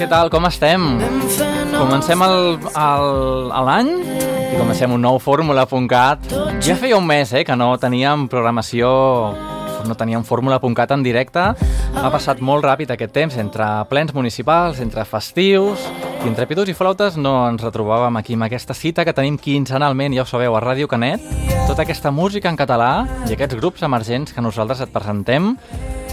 Què tal, com estem? Comencem l'any i comencem un nou fórmula.cat. Ja feia un mes eh, que no teníem programació no teníem fórmula.cat en directe. Ha passat molt ràpid aquest temps entre plens municipals, entre festius, i entre pitos i flautes no ens retrobàvem aquí amb aquesta cita que tenim quinzenalment, ja ho sabeu, a Ràdio Canet. Tota aquesta música en català i aquests grups emergents que nosaltres et presentem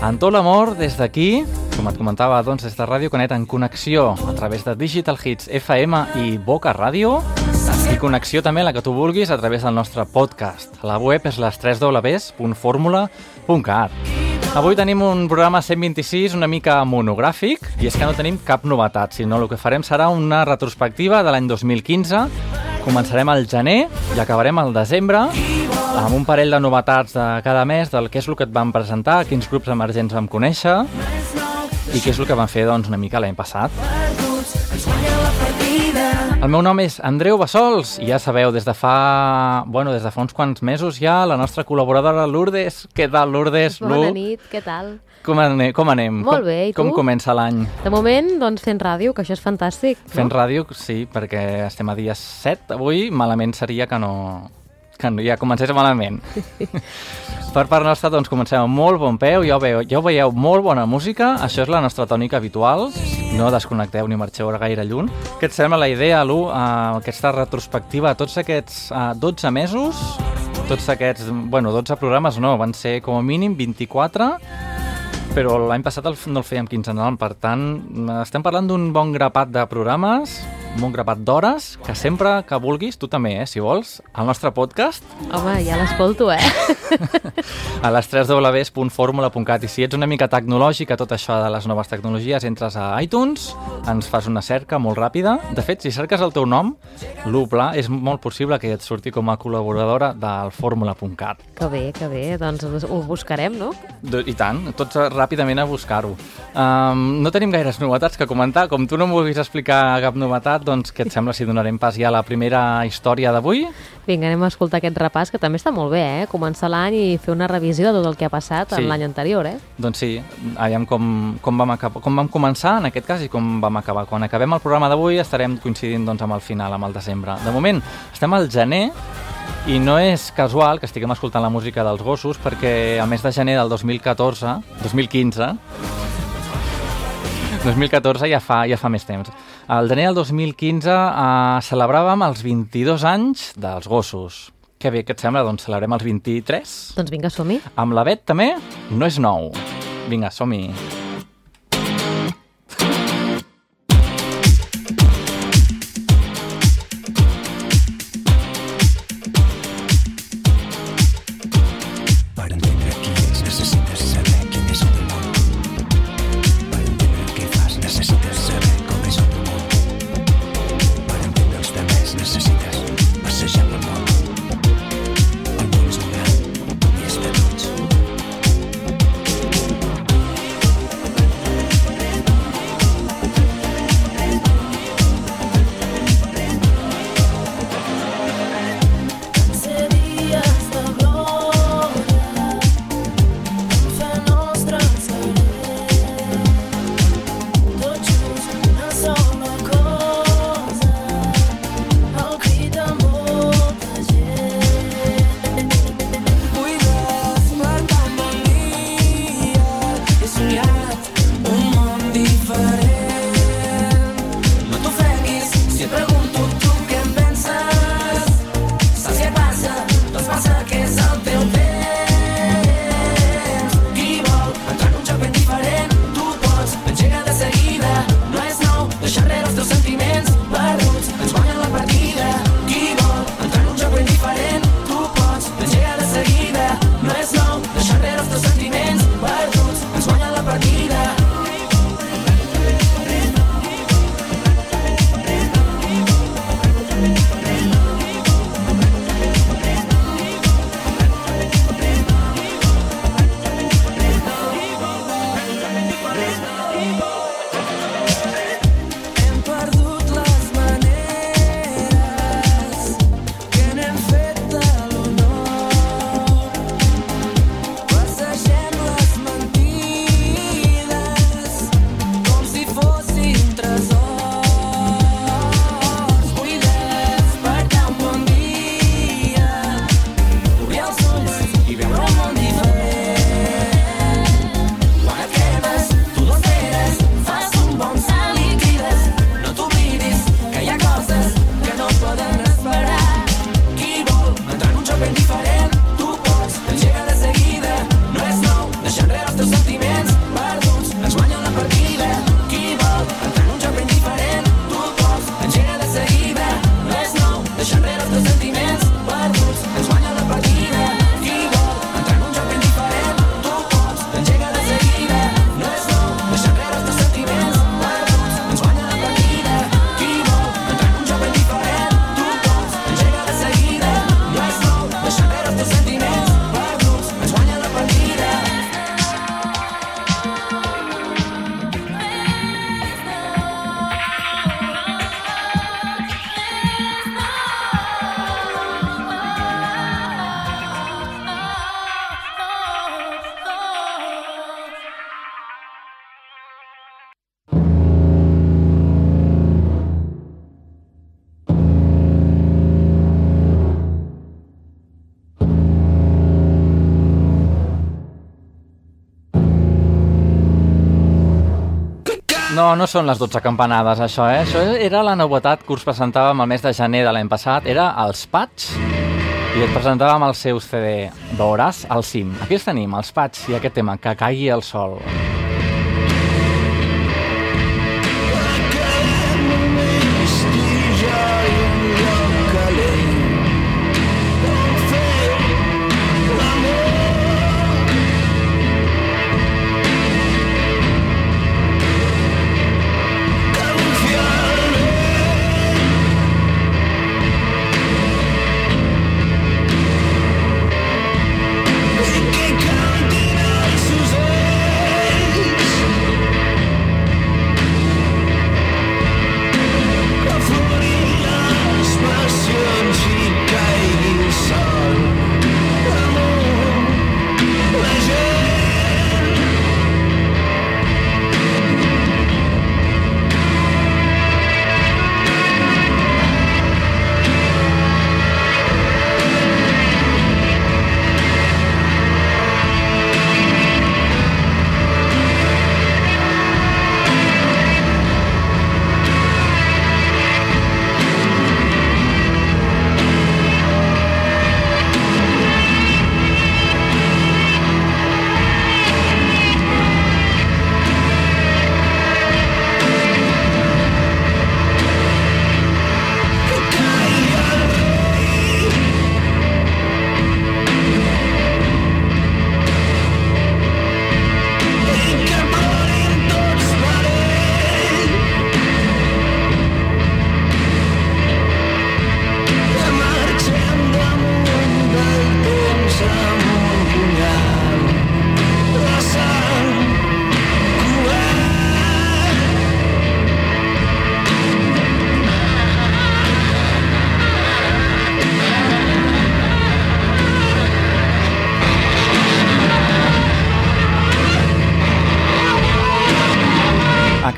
en tot l'amor, des d'aquí, com et comentava, doncs, des de Ràdio Canet en connexió a través de Digital Hits FM i Boca Ràdio i connexió també la que tu vulguis a través del nostre podcast. La web és les 3 www.formula.cat. Avui tenim un programa 126 una mica monogràfic i és que no tenim cap novetat, sinó el que farem serà una retrospectiva de l'any 2015 Començarem al gener i acabarem al desembre amb un parell de novetats de cada mes del què és el que et van presentar, quins grups emergents vam conèixer i què és el que van fer doncs, una mica l'any passat. El meu nom és Andreu Bassols i ja sabeu, des de fa, bueno, des de fa uns quants mesos ja, la nostra col·laboradora Lourdes. Què tal, Lourdes? Bona nit, què tal? Com, anem? Com anem? Molt bé, i tu? Com comença l'any? De moment, doncs, fent ràdio, que això és fantàstic. Fent no? ràdio, sí, perquè estem a dia 7 avui, malament seria que no, que ja comencés malament. per part nostra, doncs, comencem amb molt bon peu, ja ho, veieu, ja ho veieu, molt bona música, això és la nostra tònica habitual, no desconnecteu ni marxeu gaire lluny. Què et sembla la idea, Lu, uh, aquesta retrospectiva, tots aquests uh, 12 mesos, tots aquests, bueno, 12 programes no, van ser com a mínim 24, però l'any passat el, no el fèiem quinzenal, per tant, estem parlant d'un bon grapat de programes, un grapat d'hores, que sempre que vulguis, tu també, eh, si vols, al nostre podcast. Home, ja l'escolto, eh? a les 3 www.formula.cat i si ets una mica tecnològica, tot això de les noves tecnologies, entres a iTunes, ens fas una cerca molt ràpida. De fet, si cerques el teu nom, l'Upla, és molt possible que et surti com a col·laboradora del fórmula.cat. Que bé, que bé, doncs ho buscarem, no? I tant, tots ràpidament a buscar-ho. Um, no tenim gaires novetats que comentar, com tu no m'ho vulguis explicar cap novetat, doncs què et sembla si donarem pas ja a la primera història d'avui? Vinga, anem a escoltar aquest repàs, que també està molt bé, eh? Començar l'any i fer una revisió de tot el que ha passat sí. en l'any anterior, eh? Doncs sí, aviam com, com, vam acabar, com vam començar en aquest cas i com vam acabar. Quan acabem el programa d'avui estarem coincidint doncs, amb el final, amb el desembre. De moment, estem al gener i no és casual que estiguem escoltant la música dels gossos perquè a mes de gener del 2014, 2015, 2014 ja fa, ja fa més temps. El gener del 2015 eh, celebràvem els 22 anys dels gossos. Que bé, què et sembla? Doncs celebrem els 23. Doncs vinga, som-hi. Amb la Bet també no és nou. Vinga, som-hi. No, són les 12 campanades, això, eh? Això era la novetat que us presentàvem el mes de gener de l'any passat. Era els Patch i et presentàvem el seu CD. Veuràs al cim. Aquí els tenim, els Patch i aquest tema, Que caigui el sol.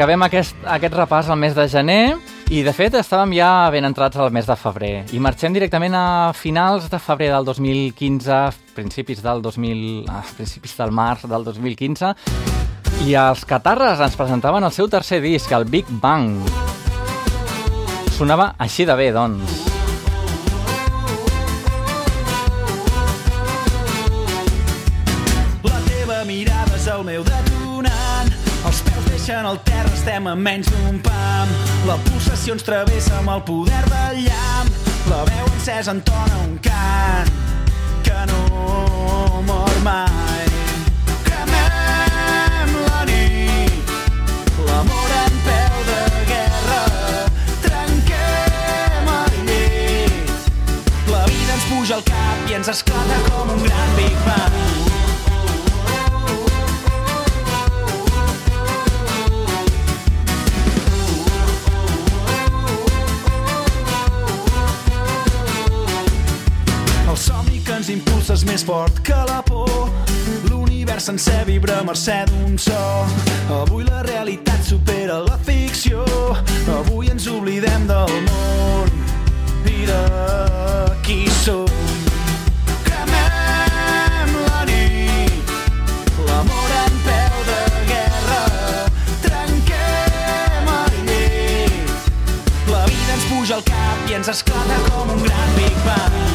Acabem aquest, aquest repàs al mes de gener i, de fet, estàvem ja ben entrats al mes de febrer i marxem directament a finals de febrer del 2015, principis del 2000, a principis del març del 2015 i els Catarres ens presentaven el seu tercer disc, el Big Bang. Sonava així de bé, doncs. El meu detonant els peus deixen el terra, estem a menys d'un pam. La pulsació ens travessa amb el poder del llamp. La veu encesa entona un cant que no mor mai. Cremem la nit, l'amor en peu de guerra. Trenquem el llit, la vida ens puja al cap i ens esclata com un gran Big Bang. És més fort que la por. L'univers sencer vibra mercè d'un so. Avui la realitat supera la ficció. Avui ens oblidem del món i de qui som. La en de guerra. Ens puja al cap i ens esclata com un gran Big Bang.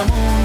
amor.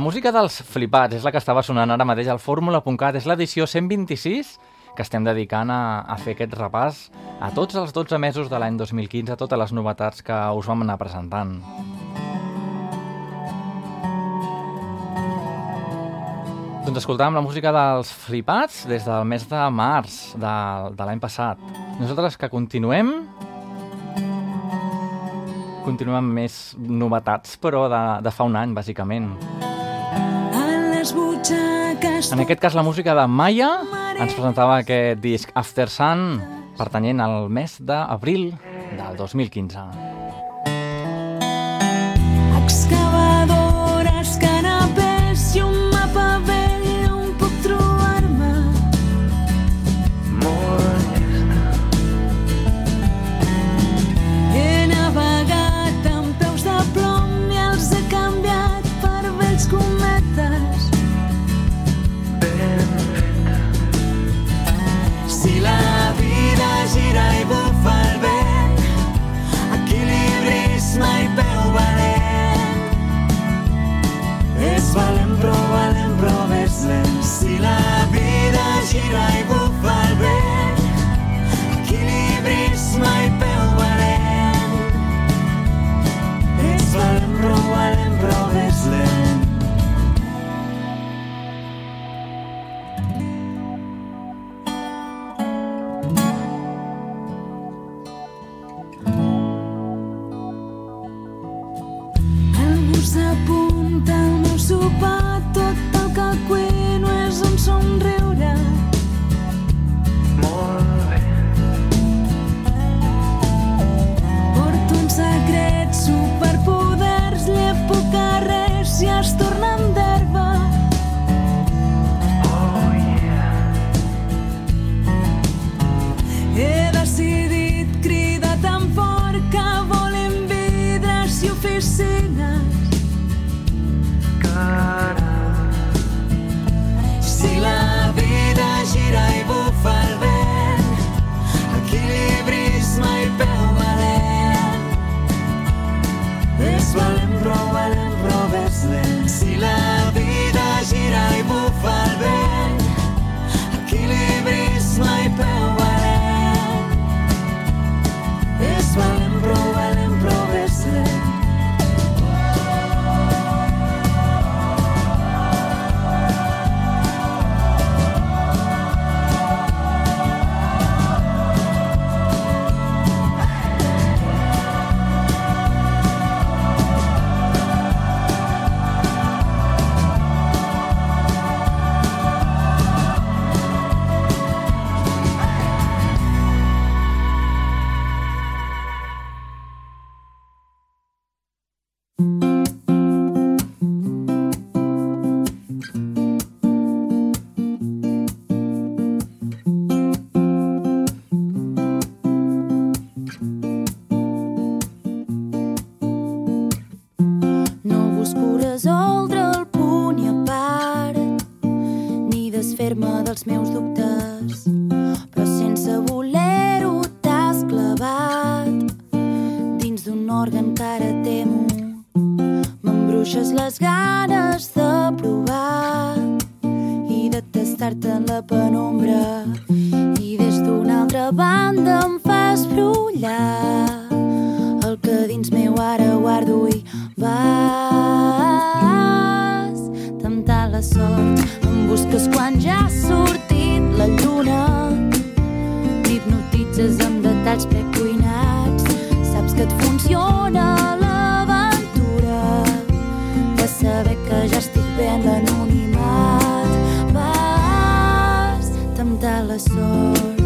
la música dels flipats és la que estava sonant ara mateix al fórmula.cat, és l'edició 126 que estem dedicant a, a fer aquest repàs a tots els 12 mesos de l'any 2015, a totes les novetats que us vam anar presentant. Doncs escoltàvem la música dels flipats des del mes de març de, de l'any passat. Nosaltres que continuem... Continuem amb més novetats, però de, de fa un any, bàsicament. En aquest cas, la música de Maya ens presentava aquest disc After Sun, pertanyent al mes d'abril del 2015. Si la vida gira y bufa all I saw.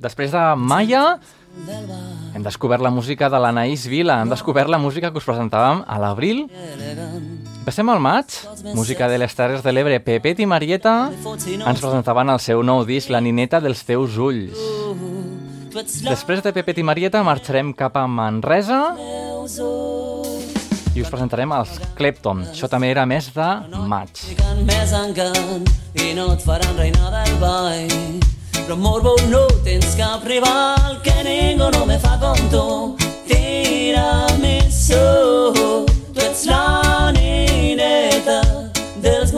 Després de Maya, hem descobert la música de l'Anaïs Vila, hem descobert la música que us presentàvem a l'abril. Passem al maig, música de les Terres de l'Ebre. Pepet i Marieta ens presentaven el seu nou disc, La nineta dels teus ulls. Després de Pepet i Marieta marxarem cap a Manresa i us presentarem els Clepton. Això també era més de maig. Més i no et faran reina del ball. Però morbo no tens cap rival que ningú no me fa com tu. Tira-me so, tu ets la nineta dels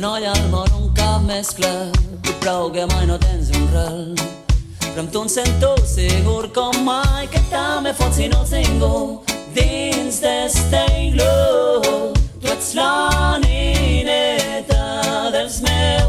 però no hi ha al món un cap més clar. Tu prou que mai no tens un rel. Però amb tu em sento segur com mai que també fots si no ningú dins d'este iglú. Tu ets la nineta dels meus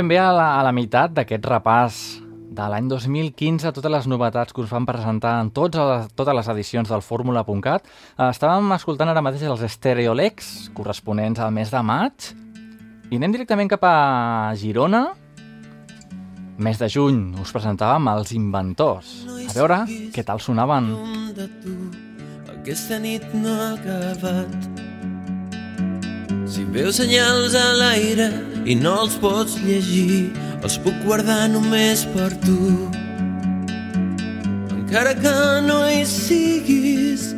ben bé a la, a la meitat d'aquest repàs de l'any 2015, totes les novetats que us van presentar en tots les, totes les edicions del Fórmula.cat. Eh, Estàvem escoltant ara mateix els Stereolex, corresponents al mes de maig, i anem directament cap a Girona. Mes de juny us presentàvem els Inventors. A veure què tal sonaven. aquesta nit no ha acabat si veus senyals a l'aire i no els pots llegir els puc guardar només per tu. Encara que no hi siguis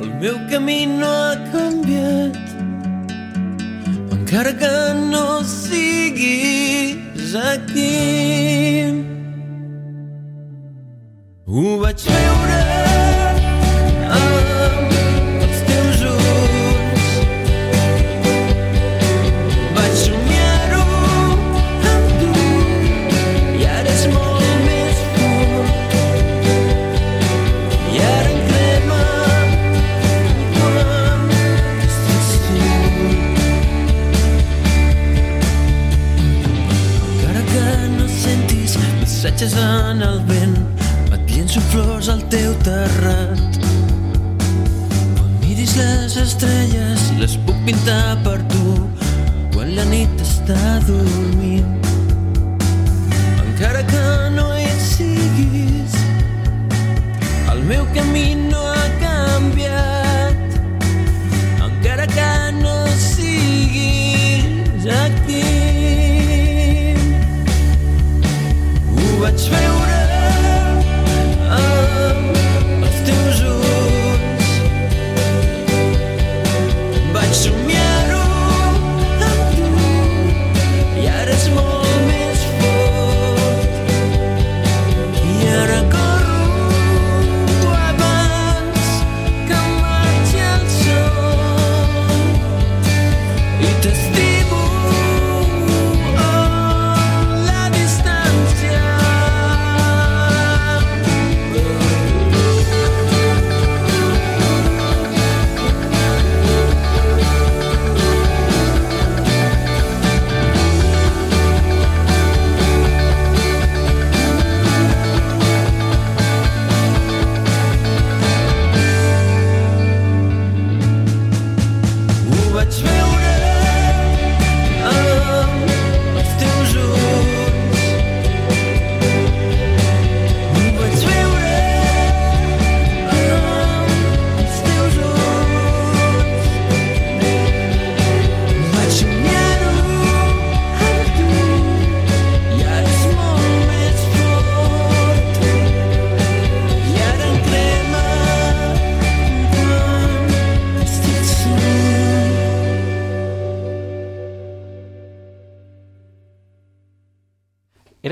el meu camí no ha canviat. Encara que no siguis aquí ho vaig veure. Amb les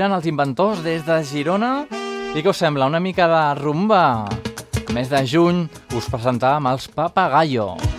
Eren els inventors des de Girona. I què us sembla? Una mica de rumba? mes de juny us presentàvem els Papagayo. Veus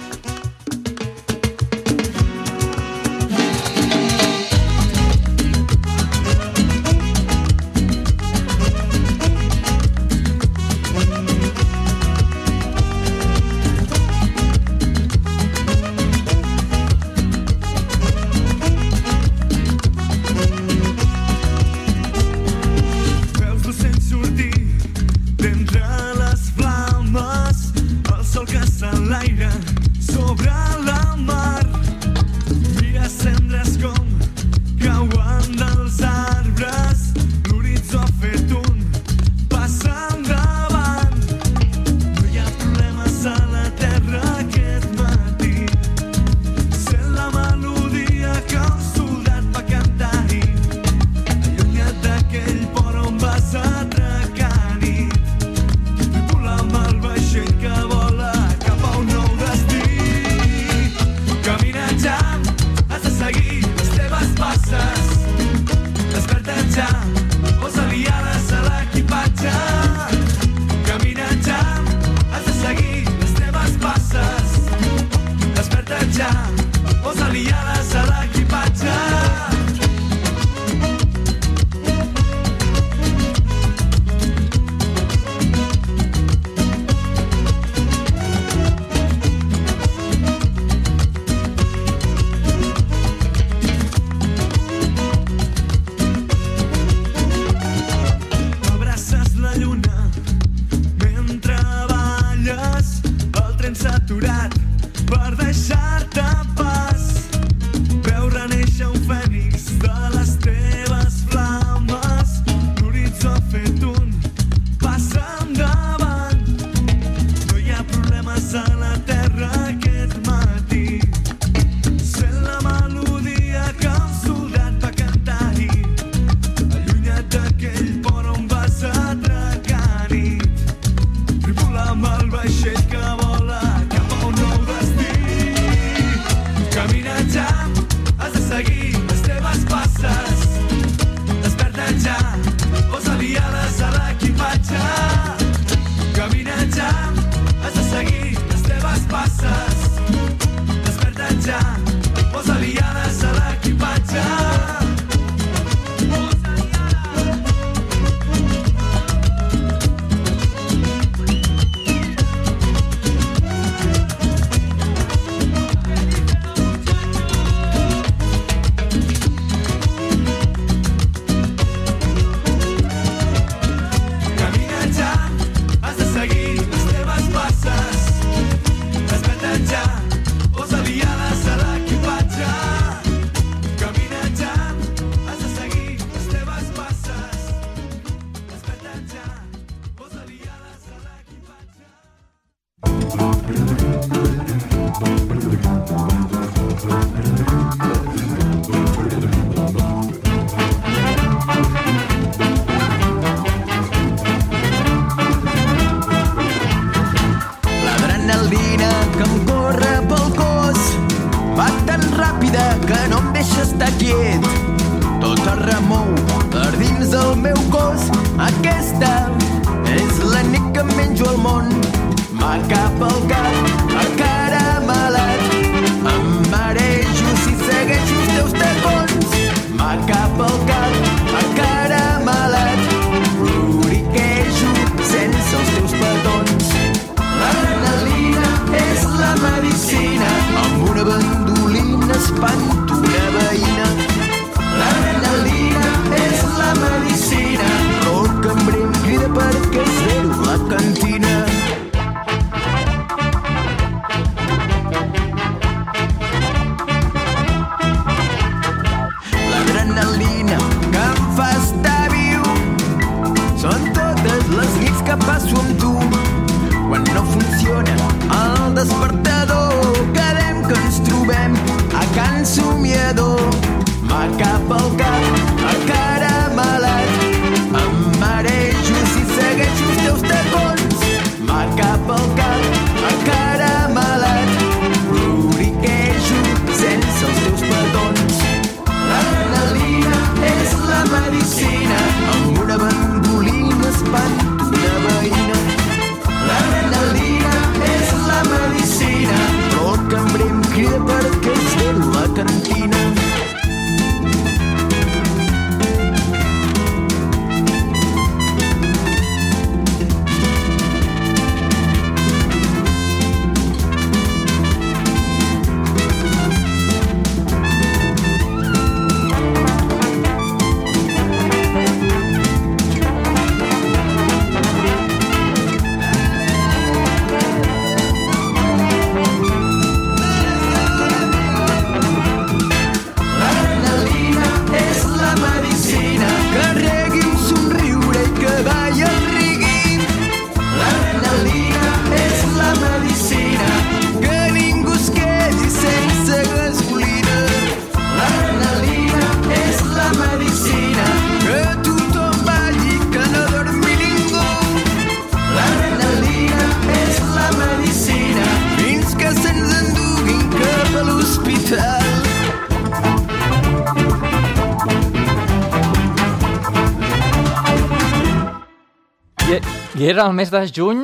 Era el mes de juny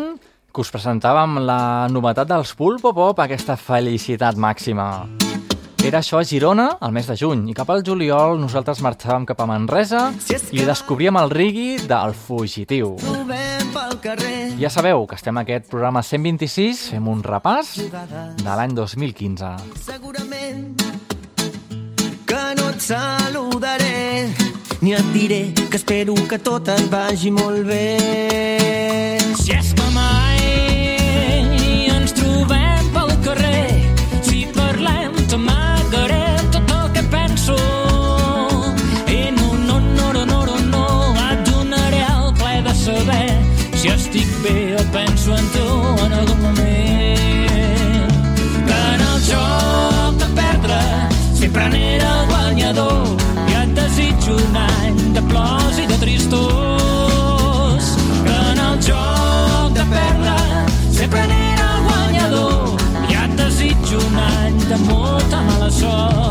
que us presentàvem la novetat dels Pulpo Pop, aquesta felicitat màxima. Era això a Girona el mes de juny i cap al juliol nosaltres marxàvem cap a Manresa i descobríem el rigui del fugitiu. Ja sabeu que estem a aquest programa 126, fem un repàs de l'any 2015. Segurament que no et saludaré ni et diré que espero que tot et vagi molt bé. Si és que mai ens trobem sun.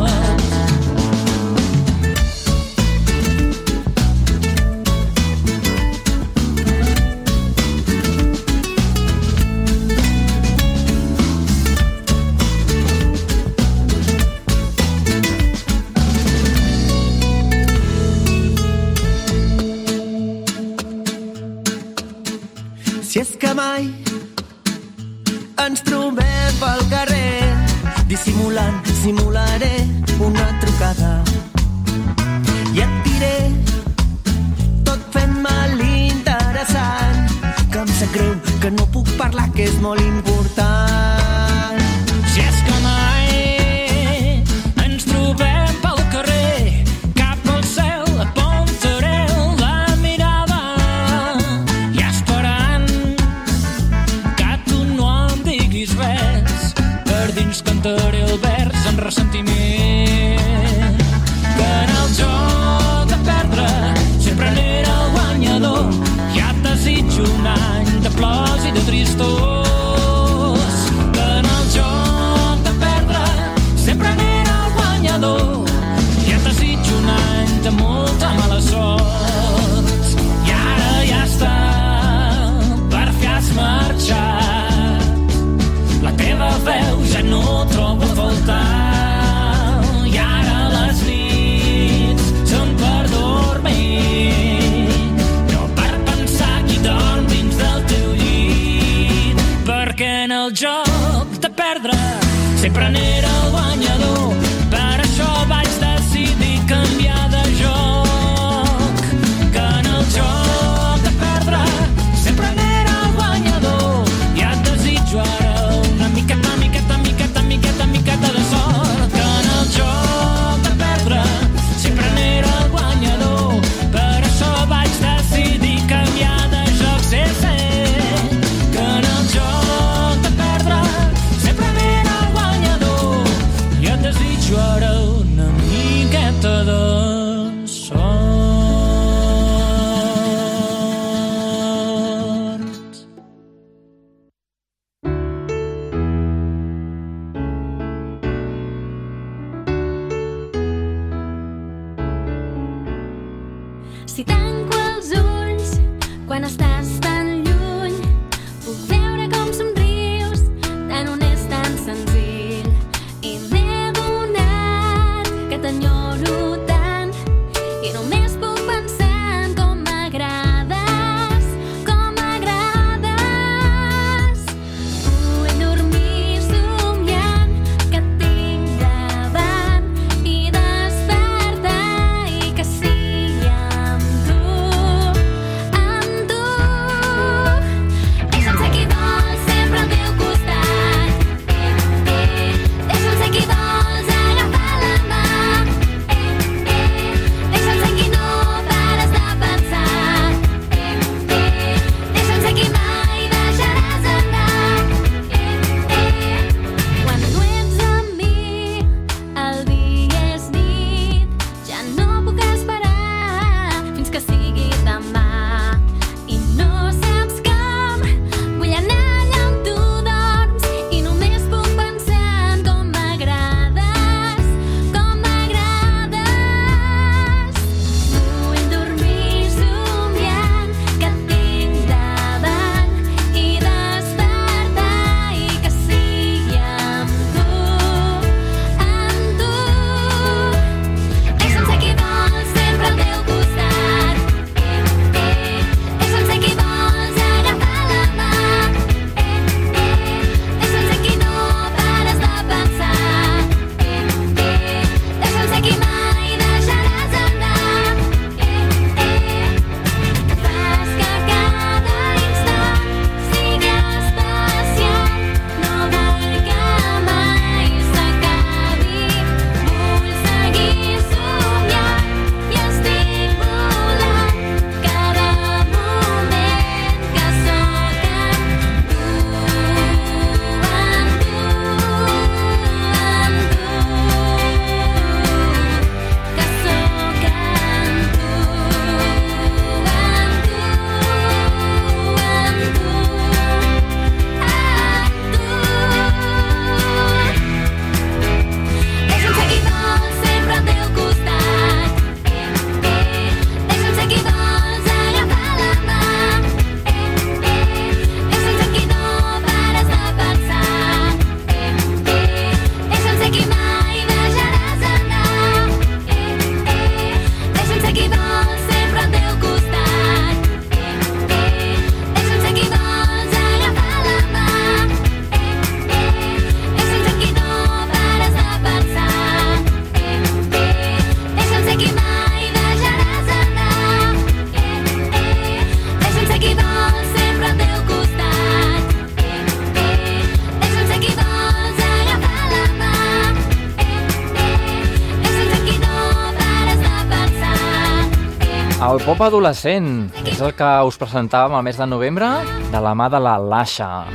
Pop adolescent és el que us presentàvem al mes de novembre de la mà de la Lasha.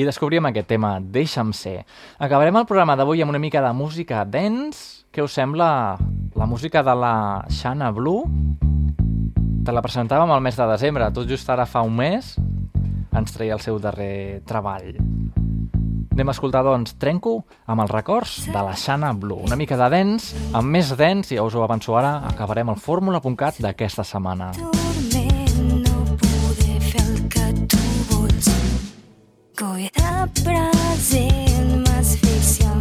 I descobríem aquest tema, Deixa'm ser. Acabarem el programa d'avui amb una mica de música dance. Què us sembla la música de la Shana Blue? Te la presentàvem al mes de desembre, tot just ara fa un mes ens treia el seu darrer treball. Anem a escoltar, doncs, Trenco amb els records de la Xana Blue. Una mica de dents, amb més dents, ja us ho avanço ara, acabarem el fórmula.cat d'aquesta setmana. Dorment, no poder fer el que tu vols. Cuida present, m'asfixia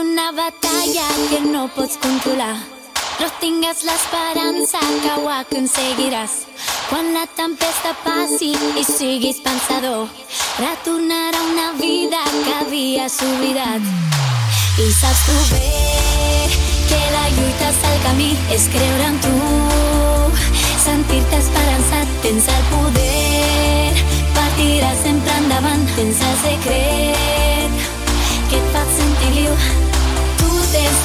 D'una batalla que no pots controlar. Però tingues l'esperança que ho aconseguiràs. Quan la tempesta passi i siguis pensador, retornarà una vida que havies oblidat. I saps tu bé que la lluita és el camí, és creure en tu, sentir-te esperançat, el poder, partiràs sempre endavant, tens el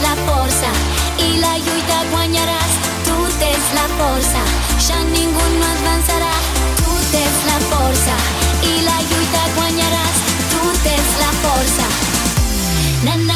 la força i la lluita guanyaràs. Tu tens la força, ja ningú no vencerà. Tu tens la força i la lluita guanyaràs. Tu tens la força. Na, na,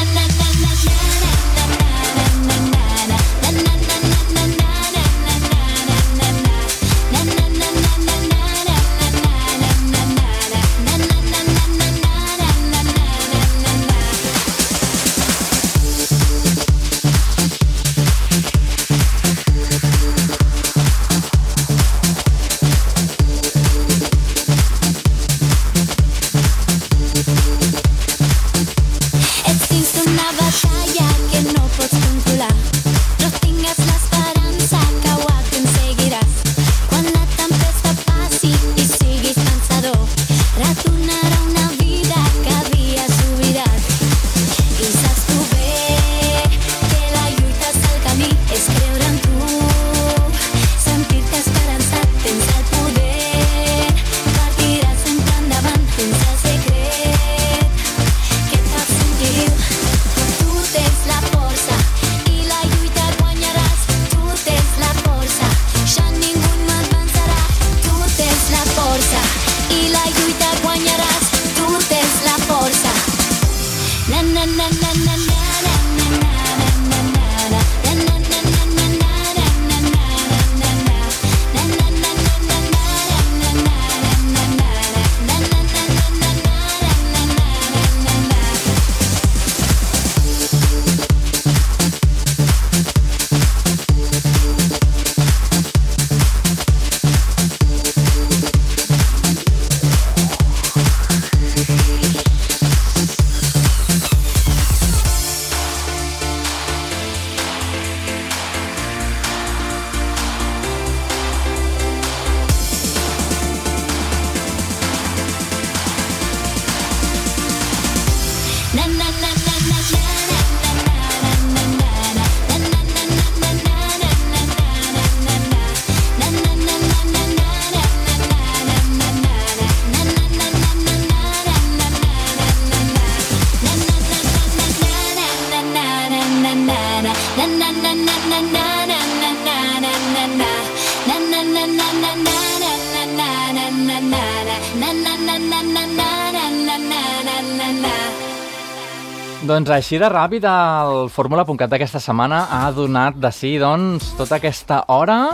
Doncs així de ràpid el Fórmula.cat d'aquesta setmana ha donat de sí, doncs, tota aquesta hora,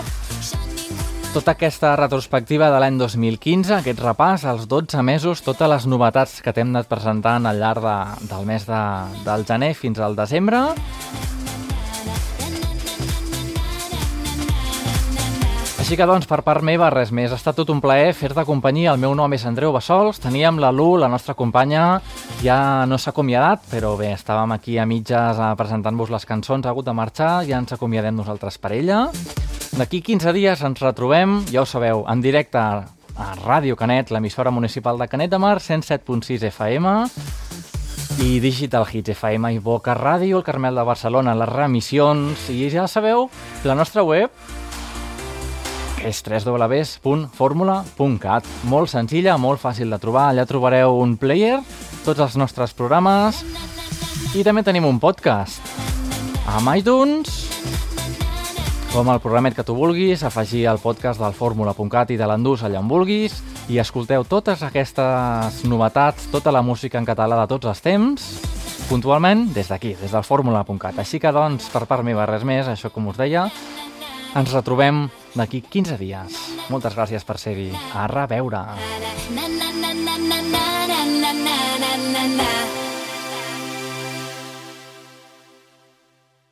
tota aquesta retrospectiva de l'any 2015, aquest repàs, els 12 mesos, totes les novetats que t'hem anat presentant al llarg de, del mes de, del gener fins al desembre. Així que, doncs, per part meva, res més. Ha estat tot un plaer fer-te companyia. El meu nom és Andreu Bassols. Teníem la Lu, la nostra companya, ja no s'ha acomiadat, però bé, estàvem aquí a mitges eh, presentant-vos les cançons, ha hagut de marxar, ja ens acomiadem nosaltres per ella. D'aquí 15 dies ens retrobem, ja ho sabeu, en directe a Ràdio Canet, l'emissora municipal de Canet de Mar, 107.6 FM, i Digital Hits FM i Boca Ràdio, el Carmel de Barcelona, les remissions, i ja sabeu, la nostra web, és www.formula.cat. Molt senzilla, molt fàcil de trobar. Allà trobareu un player, tots els nostres programes i també tenim un podcast. Amb iTunes, com el programet que tu vulguis, afegir el podcast del fórmula.cat i de l'Endús allà on vulguis i escolteu totes aquestes novetats, tota la música en català de tots els temps, puntualment des d'aquí, des del fórmula.cat. Així que, doncs, per part meva res més, això com us deia, ens retrobem d'aquí 15 dies. Moltes gràcies per ser-hi. A reveure! Na, na, na, na, na, na, na, na, na, na, na.